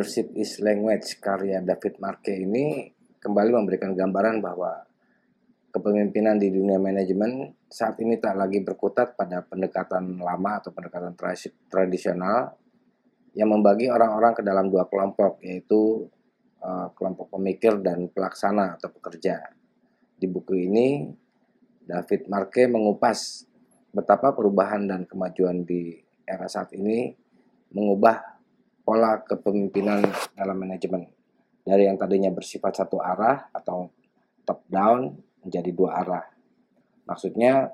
Leadership is Language karya David Marke ini kembali memberikan gambaran bahwa kepemimpinan di dunia manajemen saat ini tak lagi berkutat pada pendekatan lama atau pendekatan tradisional yang membagi orang-orang ke dalam dua kelompok yaitu uh, kelompok pemikir dan pelaksana atau pekerja. Di buku ini David Marke mengupas betapa perubahan dan kemajuan di era saat ini mengubah pola kepemimpinan dalam manajemen dari yang tadinya bersifat satu arah atau top down menjadi dua arah. Maksudnya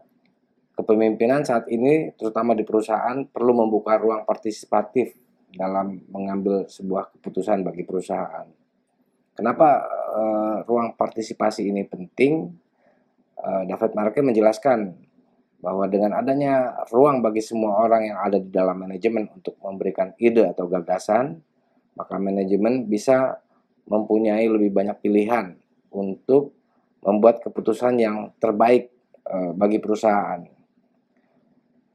kepemimpinan saat ini terutama di perusahaan perlu membuka ruang partisipatif dalam mengambil sebuah keputusan bagi perusahaan. Kenapa uh, ruang partisipasi ini penting? Uh, David Marke menjelaskan bahwa dengan adanya ruang bagi semua orang yang ada di dalam manajemen untuk memberikan ide atau gagasan, maka manajemen bisa mempunyai lebih banyak pilihan untuk membuat keputusan yang terbaik uh, bagi perusahaan.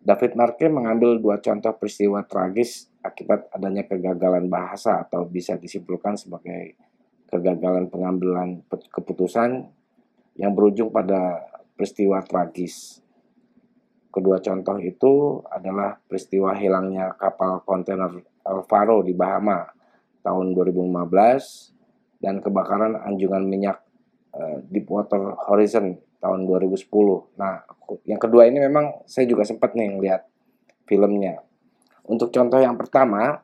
David Marke mengambil dua contoh peristiwa tragis akibat adanya kegagalan bahasa atau bisa disimpulkan sebagai kegagalan pengambilan keputusan yang berujung pada peristiwa tragis. Kedua contoh itu adalah peristiwa hilangnya kapal kontainer Alvaro di Bahama tahun 2015 dan kebakaran anjungan minyak uh, Deepwater Horizon tahun 2010. Nah, yang kedua ini memang saya juga sempat nih ngeliat filmnya. Untuk contoh yang pertama,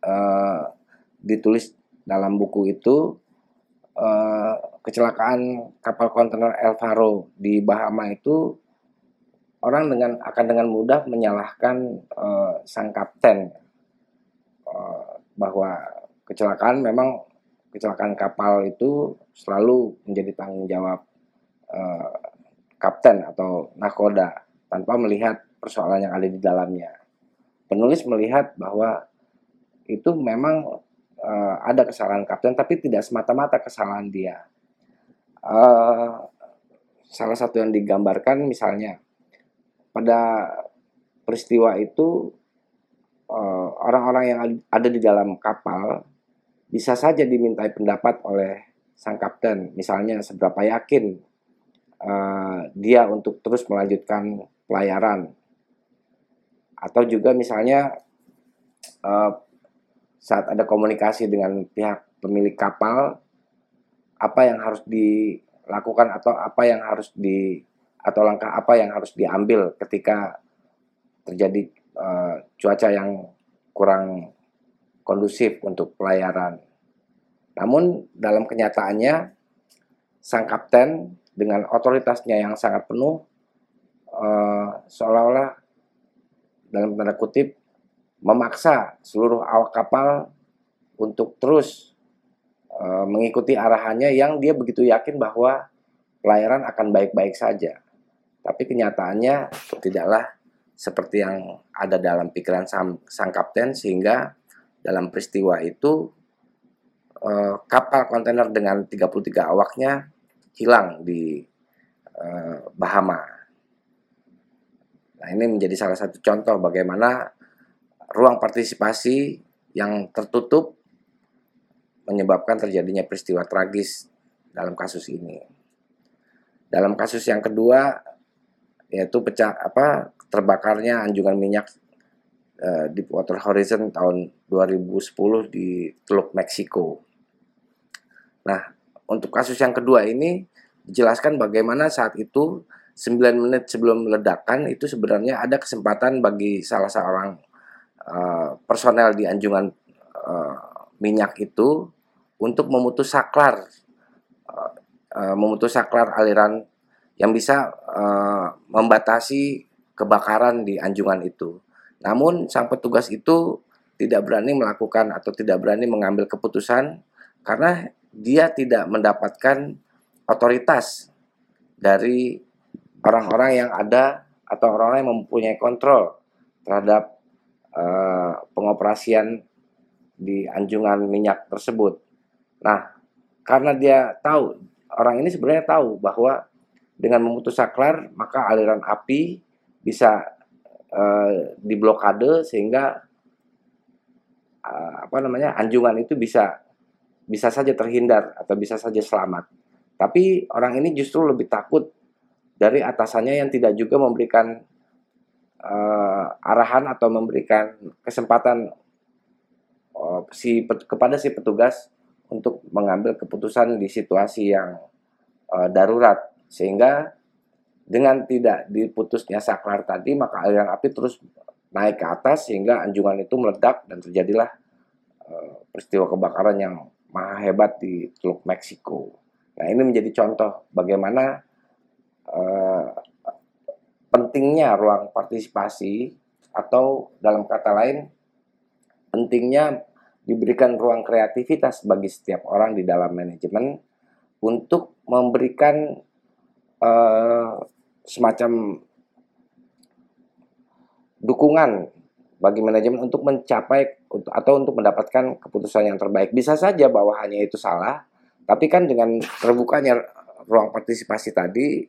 uh, ditulis dalam buku itu uh, kecelakaan kapal kontainer El Faro di Bahama itu orang dengan akan dengan mudah menyalahkan uh, sang kapten uh, bahwa kecelakaan memang kecelakaan kapal itu selalu menjadi tanggung jawab uh, kapten atau nakoda tanpa melihat persoalan yang ada di dalamnya. Penulis melihat bahwa itu memang uh, ada kesalahan kapten, tapi tidak semata-mata kesalahan dia. Uh, salah satu yang digambarkan misalnya pada peristiwa itu orang-orang yang ada di dalam kapal bisa saja dimintai pendapat oleh sang kapten, misalnya seberapa yakin uh, dia untuk terus melanjutkan pelayaran. Atau juga misalnya uh, saat ada komunikasi dengan pihak pemilik kapal apa yang harus dilakukan atau apa yang harus di atau langkah apa yang harus diambil ketika terjadi uh, cuaca yang kurang kondusif untuk pelayaran. Namun dalam kenyataannya sang kapten dengan otoritasnya yang sangat penuh uh, seolah-olah dalam tanda kutip memaksa seluruh awak kapal untuk terus uh, mengikuti arahannya yang dia begitu yakin bahwa pelayaran akan baik-baik saja. Tapi kenyataannya tidaklah seperti yang ada dalam pikiran sang, sang kapten sehingga dalam peristiwa itu uh, kapal kontainer dengan 33 awaknya hilang di uh, Bahama. Nah, ini menjadi salah satu contoh bagaimana ruang partisipasi yang tertutup menyebabkan terjadinya peristiwa tragis dalam kasus ini. Dalam kasus yang kedua yaitu pecah apa terbakarnya anjungan minyak uh, Water Horizon tahun 2010 di Teluk Meksiko. Nah, untuk kasus yang kedua ini dijelaskan bagaimana saat itu 9 menit sebelum ledakan itu sebenarnya ada kesempatan bagi salah seorang uh, personel di anjungan uh, minyak itu untuk memutus saklar uh, uh, memutus saklar aliran yang bisa uh, membatasi kebakaran di anjungan itu. Namun sang petugas itu tidak berani melakukan atau tidak berani mengambil keputusan karena dia tidak mendapatkan otoritas dari orang-orang yang ada atau orang-orang yang mempunyai kontrol terhadap uh, pengoperasian di anjungan minyak tersebut. Nah, karena dia tahu orang ini sebenarnya tahu bahwa dengan memutus saklar maka aliran api bisa uh, diblokade sehingga uh, apa namanya anjungan itu bisa bisa saja terhindar atau bisa saja selamat. Tapi orang ini justru lebih takut dari atasannya yang tidak juga memberikan uh, arahan atau memberikan kesempatan uh, si kepada si petugas untuk mengambil keputusan di situasi yang uh, darurat sehingga dengan tidak diputusnya saklar tadi maka aliran api terus naik ke atas sehingga anjungan itu meledak dan terjadilah uh, peristiwa kebakaran yang maha hebat di Teluk Meksiko. Nah ini menjadi contoh bagaimana uh, pentingnya ruang partisipasi atau dalam kata lain pentingnya diberikan ruang kreativitas bagi setiap orang di dalam manajemen untuk memberikan uh, semacam dukungan bagi manajemen untuk mencapai atau untuk mendapatkan keputusan yang terbaik. Bisa saja bawahannya itu salah, tapi kan dengan terbukanya ruang partisipasi tadi,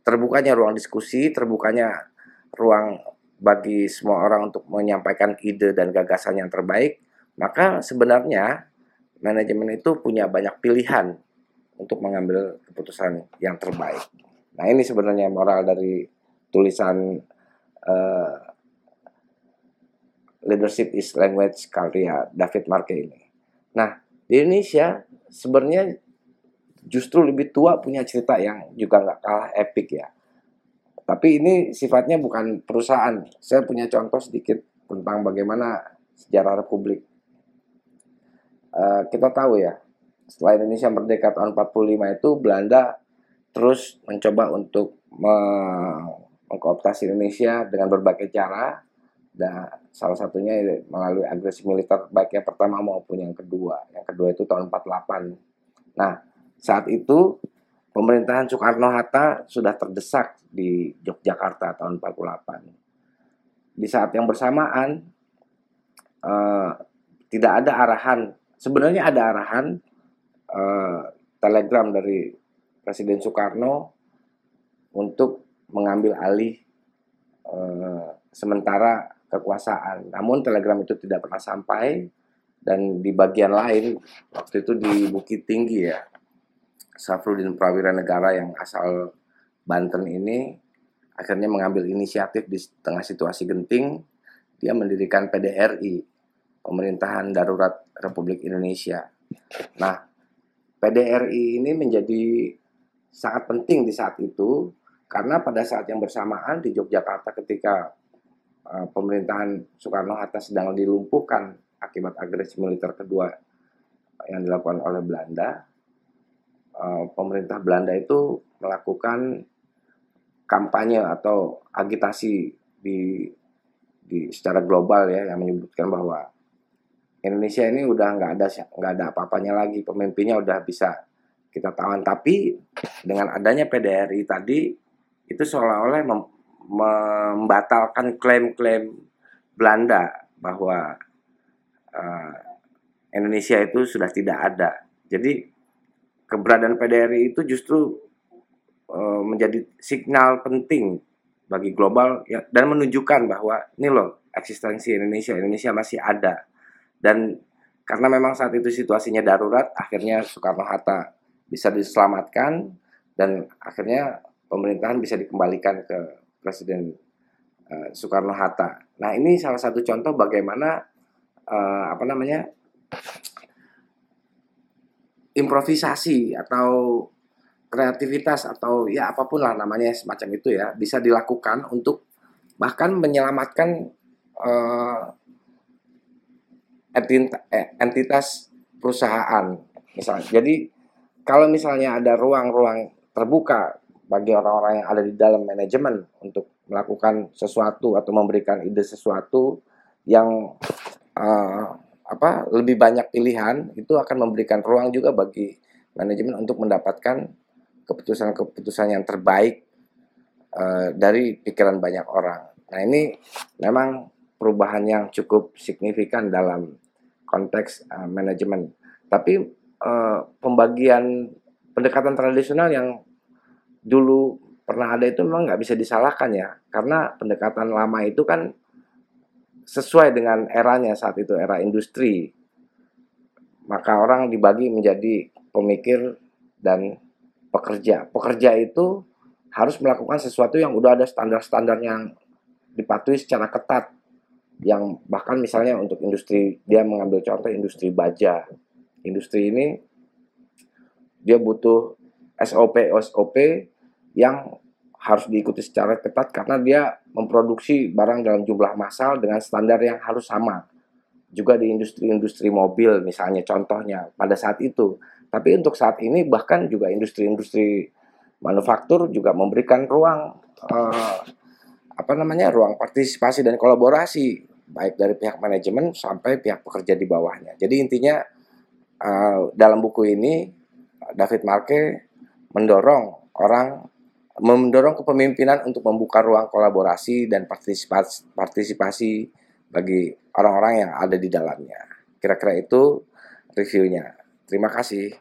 terbukanya ruang diskusi, terbukanya ruang bagi semua orang untuk menyampaikan ide dan gagasan yang terbaik, maka sebenarnya manajemen itu punya banyak pilihan untuk mengambil keputusan yang terbaik. Nah ini sebenarnya moral dari tulisan uh, Leadership is Language karya David Marke ini. Nah, di Indonesia sebenarnya justru lebih tua punya cerita yang juga nggak kalah epic ya. Tapi ini sifatnya bukan perusahaan. Saya punya contoh sedikit tentang bagaimana sejarah Republik. Uh, kita tahu ya, setelah Indonesia merdeka tahun 45 itu Belanda terus mencoba untuk mengkooptasi Indonesia dengan berbagai cara dan salah satunya melalui agresi militer baik yang pertama maupun yang kedua. Yang kedua itu tahun 48. Nah, saat itu pemerintahan Soekarno-Hatta sudah terdesak di Yogyakarta tahun 48. Di saat yang bersamaan uh, tidak ada arahan, sebenarnya ada arahan uh, telegram dari Presiden Soekarno untuk mengambil alih uh, sementara kekuasaan. Namun telegram itu tidak pernah sampai dan di bagian lain waktu itu di Bukit Tinggi ya Safrudin Prawira Negara yang asal Banten ini akhirnya mengambil inisiatif di tengah situasi genting dia mendirikan PDRI Pemerintahan Darurat Republik Indonesia. Nah, PDRI ini menjadi sangat penting di saat itu karena pada saat yang bersamaan di Yogyakarta ketika Eh, pemerintahan Soekarno-Hatta sedang dilumpuhkan akibat agresi militer kedua yang dilakukan oleh Belanda, eh, pemerintah Belanda itu melakukan kampanye atau agitasi di di secara global ya yang menyebutkan bahwa Indonesia ini udah nggak ada nggak ada apa-apanya lagi pemimpinnya udah bisa kita tawan tapi dengan adanya PDRI tadi itu seolah-olah membatalkan klaim-klaim Belanda bahwa uh, Indonesia itu sudah tidak ada. Jadi keberadaan PDRI itu justru uh, menjadi signal penting bagi global ya, dan menunjukkan bahwa ini loh eksistensi Indonesia, Indonesia masih ada. Dan karena memang saat itu situasinya darurat, akhirnya Soekarno Hatta bisa diselamatkan dan akhirnya pemerintahan bisa dikembalikan ke Presiden uh, Soekarno Hatta. Nah ini salah satu contoh bagaimana uh, apa namanya improvisasi atau kreativitas atau ya apa pun lah namanya semacam itu ya bisa dilakukan untuk bahkan menyelamatkan uh, entitas perusahaan misalnya. Jadi kalau misalnya ada ruang-ruang terbuka bagi orang-orang yang ada di dalam manajemen untuk melakukan sesuatu atau memberikan ide sesuatu yang uh, apa lebih banyak pilihan itu akan memberikan ruang juga bagi manajemen untuk mendapatkan keputusan-keputusan yang terbaik uh, dari pikiran banyak orang. Nah ini memang perubahan yang cukup signifikan dalam konteks uh, manajemen. Tapi uh, pembagian pendekatan tradisional yang dulu pernah ada itu memang nggak bisa disalahkan ya. Karena pendekatan lama itu kan sesuai dengan eranya saat itu era industri. Maka orang dibagi menjadi pemikir dan pekerja. Pekerja itu harus melakukan sesuatu yang udah ada standar-standar yang dipatuhi secara ketat yang bahkan misalnya untuk industri dia mengambil contoh industri baja. Industri ini dia butuh SOP SOP yang harus diikuti secara ketat karena dia memproduksi barang dalam jumlah massal dengan standar yang harus sama. Juga di industri-industri mobil misalnya contohnya pada saat itu. Tapi untuk saat ini bahkan juga industri-industri manufaktur juga memberikan ruang uh, apa namanya ruang partisipasi dan kolaborasi baik dari pihak manajemen sampai pihak pekerja di bawahnya. Jadi intinya uh, dalam buku ini David Marke mendorong orang mendorong kepemimpinan untuk membuka ruang kolaborasi dan partisipasi, partisipasi bagi orang-orang yang ada di dalamnya. Kira-kira itu reviewnya. Terima kasih.